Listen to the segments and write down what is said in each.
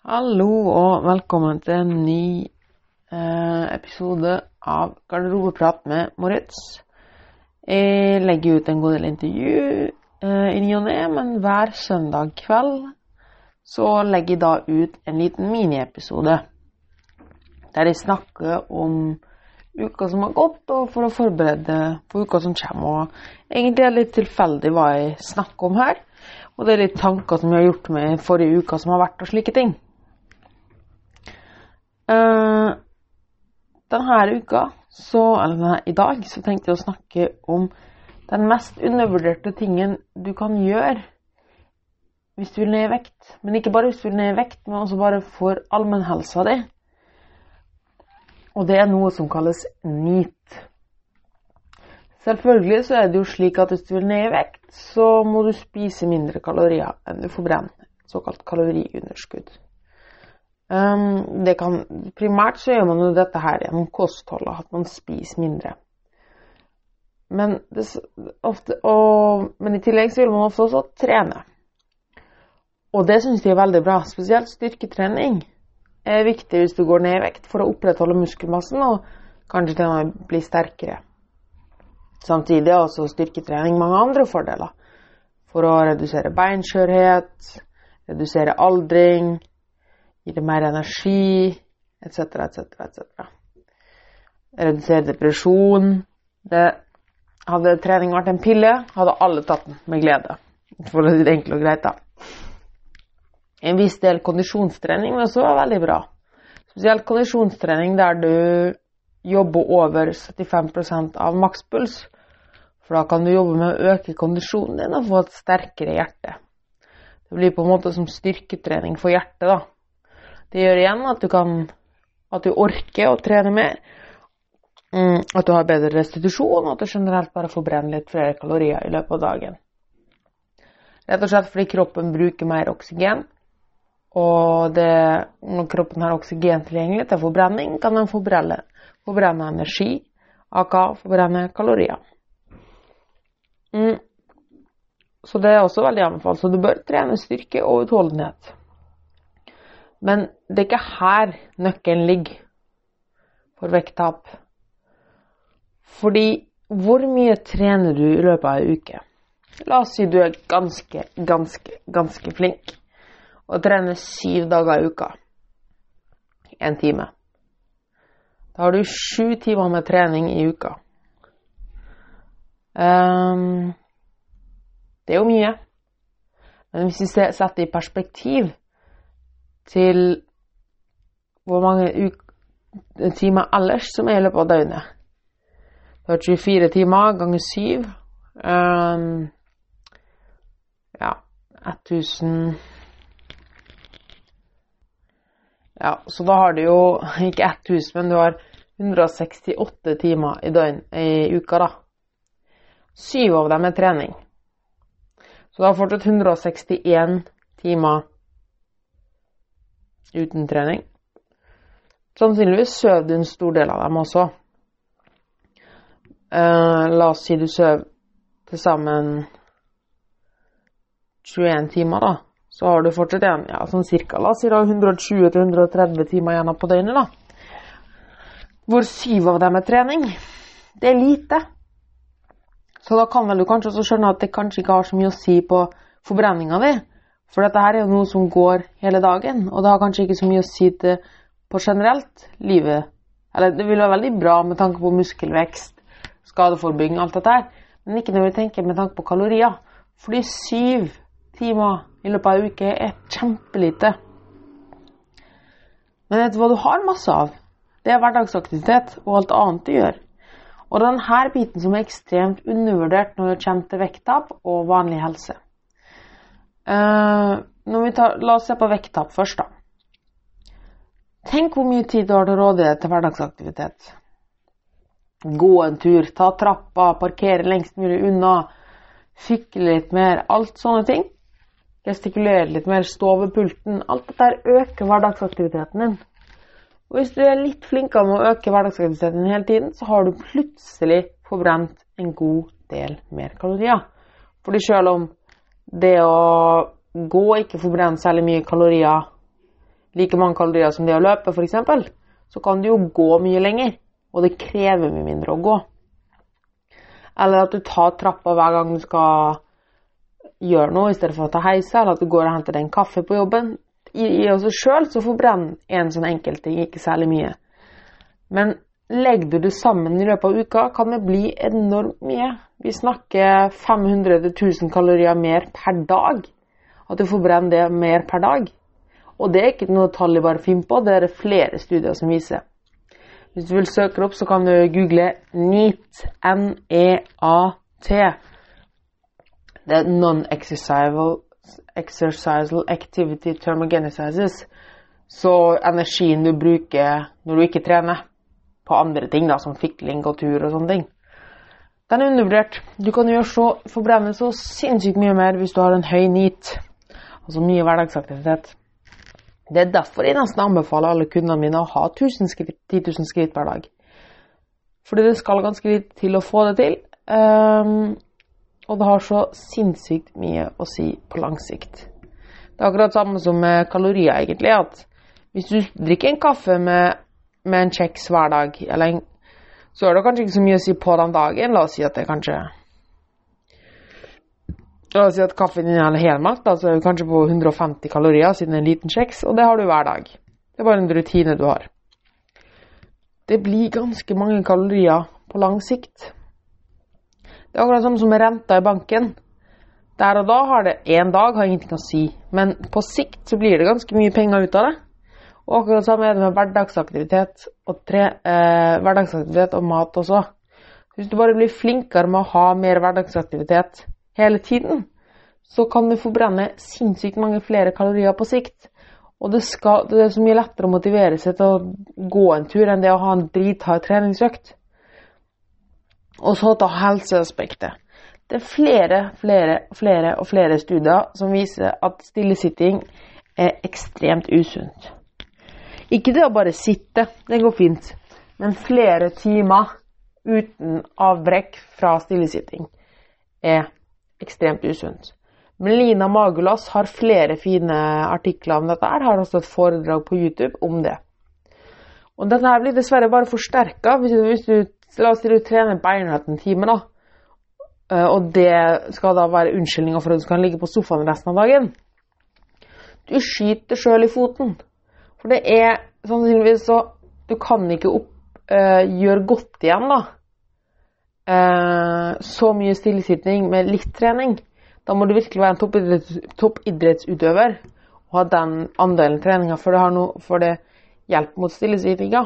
Hallo og velkommen til en ny eh, episode av Garderobeprat med Moritz. Jeg legger ut en god del intervju eh, i ny og ne, men hver søndag kveld så legger jeg da ut en liten miniepisode der jeg snakker om uka som har gått, og for å forberede på uka som kommer. Og egentlig er det litt tilfeldig hva jeg snakker om her, og det er litt tanker som jeg har gjort med forrige uka som har vært, og slike ting. Uh, denne uka, så, eller denne, i dag, så tenkte jeg å snakke om den mest undervurderte tingen du kan gjøre hvis du vil ned i vekt. Men ikke bare hvis du vil ned i vekt, men også bare for allmennhelsa di. Og det er noe som kalles NEAT. Selvfølgelig så er det jo slik at hvis du vil ned i vekt, så må du spise mindre kalorier enn du forbrenner. Såkalt kaloriunderskudd. Det kan, primært så gjør man jo dette her gjennom kostholdet, at man spiser mindre. Men, det, ofte, og, men, i tillegg så vil man ofte også trene. Og det syns de er veldig bra. Spesielt styrketrening er viktig hvis du går ned i vekt for å opprettholde muskelmassen og kanskje til og med bli sterkere. Samtidig har også styrketrening mange andre fordeler. For å redusere beinskjørhet, redusere aldring, gi det mer energi, etc., etc., etc. Redusere depresjon. Det, hadde trening vært en pille, hadde alle tatt den med glede. For å si det enkelt og greit, da. En viss del kondisjonstrening vil også være veldig bra. Spesielt kondisjonstrening der du jobber over 75% av makspuls. For da kan du jobbe med å øke kondisjonen din og få et sterkere hjerte. Det blir på en måte som styrketrening for hjertet, da. Det gjør igjen at du kan at du orker å trene mer. Mm, at du har bedre restitusjon, og at du generelt bare forbrenner litt flere kalorier i løpet av dagen. Rett og slett fordi kroppen bruker mer oksygen. Og det, når kroppen har oksygen tilgjengelig til forbrenning, kan den forbrenne, forbrenne energi, aka forbrenne kalorier. Mm. Så det er også veldig anbefalt. Så du bør trene styrke og utholdenhet. Men det er ikke her nøkkelen ligger for vekttap. Fordi hvor mye trener du i løpet av ei uke? La oss si du er ganske, ganske, ganske flink og trener syv dager i uka. Én time. Da har du sju timer med trening i uka. Um, det er jo mye. Men hvis vi setter det i perspektiv til hvor mange timer ellers som er i løpet av døgnet. Du har 24 timer ganger 7. Um, ja, 1000 Ja, så da har du jo ikke 1000, men du har 168 timer i, døgn, i uka, da. Syv av dem er trening. Så du har fortsatt 161 timer uten trening. Sannsynligvis sover du en stor del av dem også. Uh, la oss si du sover til sammen 21 timer, da. Så har du fortsatt igjen ja, sånn cirka la oss si da 120-130 timer igjen på døgnet, da. Hvor syv av dem er trening. Det er lite. Så da kan vel du kanskje også skjønne at det kanskje ikke har så mye å si på forbrenninga di. For dette her er jo noe som går hele dagen, og det har kanskje ikke så mye å si til på generelt livet. Eller det vil være veldig bra med tanke på muskelvekst, skadeforebygging, alt dette her, men ikke når vi tenker med tanke på kalorier. Fordi syv timer i løpet av en uke er kjempelite. Men vet du hva du har masse av? Det er hverdagsaktivitet og alt annet du gjør. Og denne biten som er ekstremt undervurdert når det kommer til vekttap og vanlig helse. Uh, tar, la oss se på vekttap først, da. Tenk hvor mye tid du har til rådighet til hverdagsaktivitet. Gå en tur, ta trappa, parkere lengst mulig unna, fikle litt mer, alt sånne ting. Gestikulere litt mer, stå ved pulten. Alt dette øker hverdagsaktiviteten din. Og hvis du er litt flinkere med å øke hverdagsaktiviteten hele tiden, så har du plutselig forbrent en god del mer kalorier. Fordi selv om det å gå ikke forbrenne særlig mye kalorier like mange kalorier som det å løpe, f.eks., så kan du jo gå mye lenger, og det krever mye mindre å gå. Eller at du tar trappa hver gang du skal gjøre noe, i stedet for å ta heisa, eller at du går og henter deg en kaffe på jobben. I, i seg sjøl så forbrenner en sånn enkeltting ikke særlig mye. Men legger du det sammen i løpet av uka, kan det bli enormt mye. Vi snakker 500-1000 kalorier mer per dag. At du forbrenner det mer per dag. Og det er ikke noe tall jeg bare finner på, det er det flere studier som viser. Hvis du vil søke opp, så kan du google NEAT. N-E-A-T. Det er Non-Exercisal Activity Thermogenesis. Så energien du bruker når du ikke trener, på andre ting, da, som fikling og tur og sånne ting, den er undervurdert. Du kan gjøre så, forbrenne så sinnssykt mye mer hvis du har en høy NEAT, altså mye hverdagsaktivitet. Det er derfor jeg nesten anbefaler alle kundene mine å ha 1000 skritt, 10 000 skritt hver dag. Fordi det skal ganske litt til å få det til. Um, og det har så sinnssykt mye å si på lang sikt. Det er akkurat samme som med kalorier, egentlig. At hvis du drikker en kaffe med, med en kjeks hver dag, en, så er det kanskje ikke så mye å si på den dagen. La oss si at det kanskje La oss si at kaffen inneholder helmelk, da, så er det kanskje på 150 kalorier siden en liten kjeks, og det har du hver dag. Det er bare en rutine du har. Det blir ganske mange kalorier på lang sikt. Det er akkurat samme som renta i banken. Der og da har det én dag har ingenting å si, men på sikt så blir det ganske mye penger ut av det. Og akkurat samme er det med hverdagsaktivitet og, tre, eh, hverdagsaktivitet og mat også. Hvis du bare blir flinkere med å ha mer hverdagsaktivitet hele tiden, så kan du forbrenne sinnssykt mange flere kalorier på sikt. Og det, skal, det, er så mye lettere å motivere seg til å gå en tur enn det å ha en drithard treningsøkt. Og så ta helseaspektet. Det er flere, flere, flere og flere studier som viser at stillesitting er ekstremt usunt. Ikke det å bare sitte, det går fint, men flere timer uten avbrekk fra stillesitting er ekstremt usunt. Melina Magulas har flere fine artikler om dette. her, har også et foredrag på YouTube om det. Og dette her blir dessverre bare forsterka hvis, hvis, du La oss si du trener beinhardt en time, da. Eh, og det skal da være unnskyldninga for at du skal ligge på sofaen resten av dagen. Du skyter sjøl i foten. For det er sannsynligvis så Du kan ikke opp, øh, gjøre godt igjen, da eh, så mye stillesitting med litt trening, da må du virkelig være en toppidretts, toppidrettsutøver og ha den andelen treninga, for det, no, for det hjelper mot stillesittinga.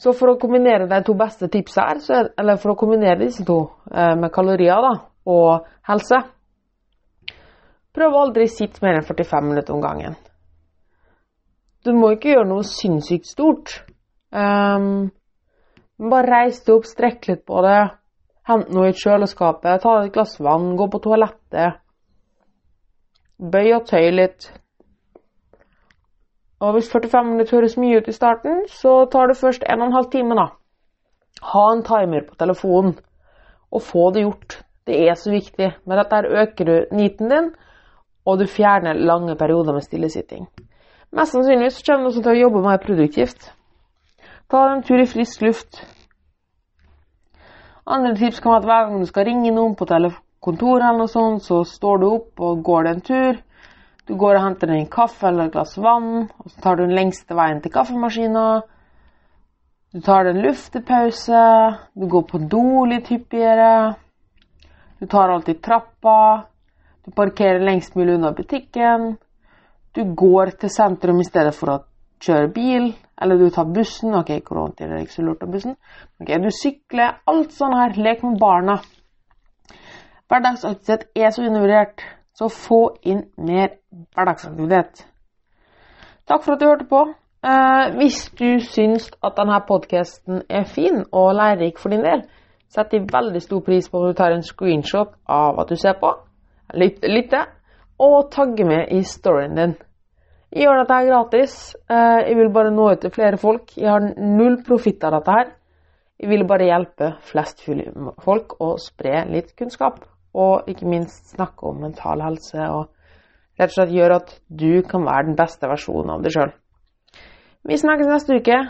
Så for å kombinere de to beste tipsa her, er, eller for å kombinere disse to eh, med kalorier da, og helse Prøv å aldri sitte mer enn 45 minutter om gangen. Du må ikke gjøre noe sinnssykt stort. Um, bare reis deg opp, strekk litt på det. Hent noe i kjøleskapet, ta et glass vann, gå på toalettet. Bøy og tøy litt. Og hvis 45 minutter høres mye ut i starten, så tar det først 1 12 time, da. Ha en timer på telefonen, og få det gjort. Det er så viktig. Med dette øker du niten din, og du fjerner lange perioder med stillesitting. Mest sannsynligvis kommer du også til å jobbe mer produktivt. Ta en tur i frisk luft. Andre tips kan være at hver gang du skal ringe noen på kontoret, eller noe sånt, så står du opp og går deg en tur. Du går og henter deg en kaffe eller et glass vann, og så tar du den lengste veien til kaffemaskina. Du tar deg en luftepause. Du går på do litt hyppigere. Du tar alltid trappa. Du parkerer lengst mulig unna butikken. Du går til sentrum i stedet for å kjøre bil. Eller du tar bussen. Ok, koronatid er ikke så lurt å bussen. Ok, Du sykler. Alt sånn her. Lek med barna. Hverdagsaktivitet er så undervurdert, så få inn mer hverdagsaktivitet. Takk for at du hørte på. Eh, hvis du syns at denne podkasten er fin og lærerik for din del, setter jeg veldig stor pris på om du tar en screenshot av at du ser på, lytter, og tagge med i storyen din. Jeg gjør dette gratis. Eh, jeg vil bare nå ut til flere folk. Jeg har null profitt av dette her. Jeg vil bare hjelpe flest folk og spre litt kunnskap. Og ikke minst snakke om mental helse og rett og slett gjøre at du kan være den beste versjonen av deg sjøl. Vi snakkes neste uke.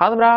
Ha det bra!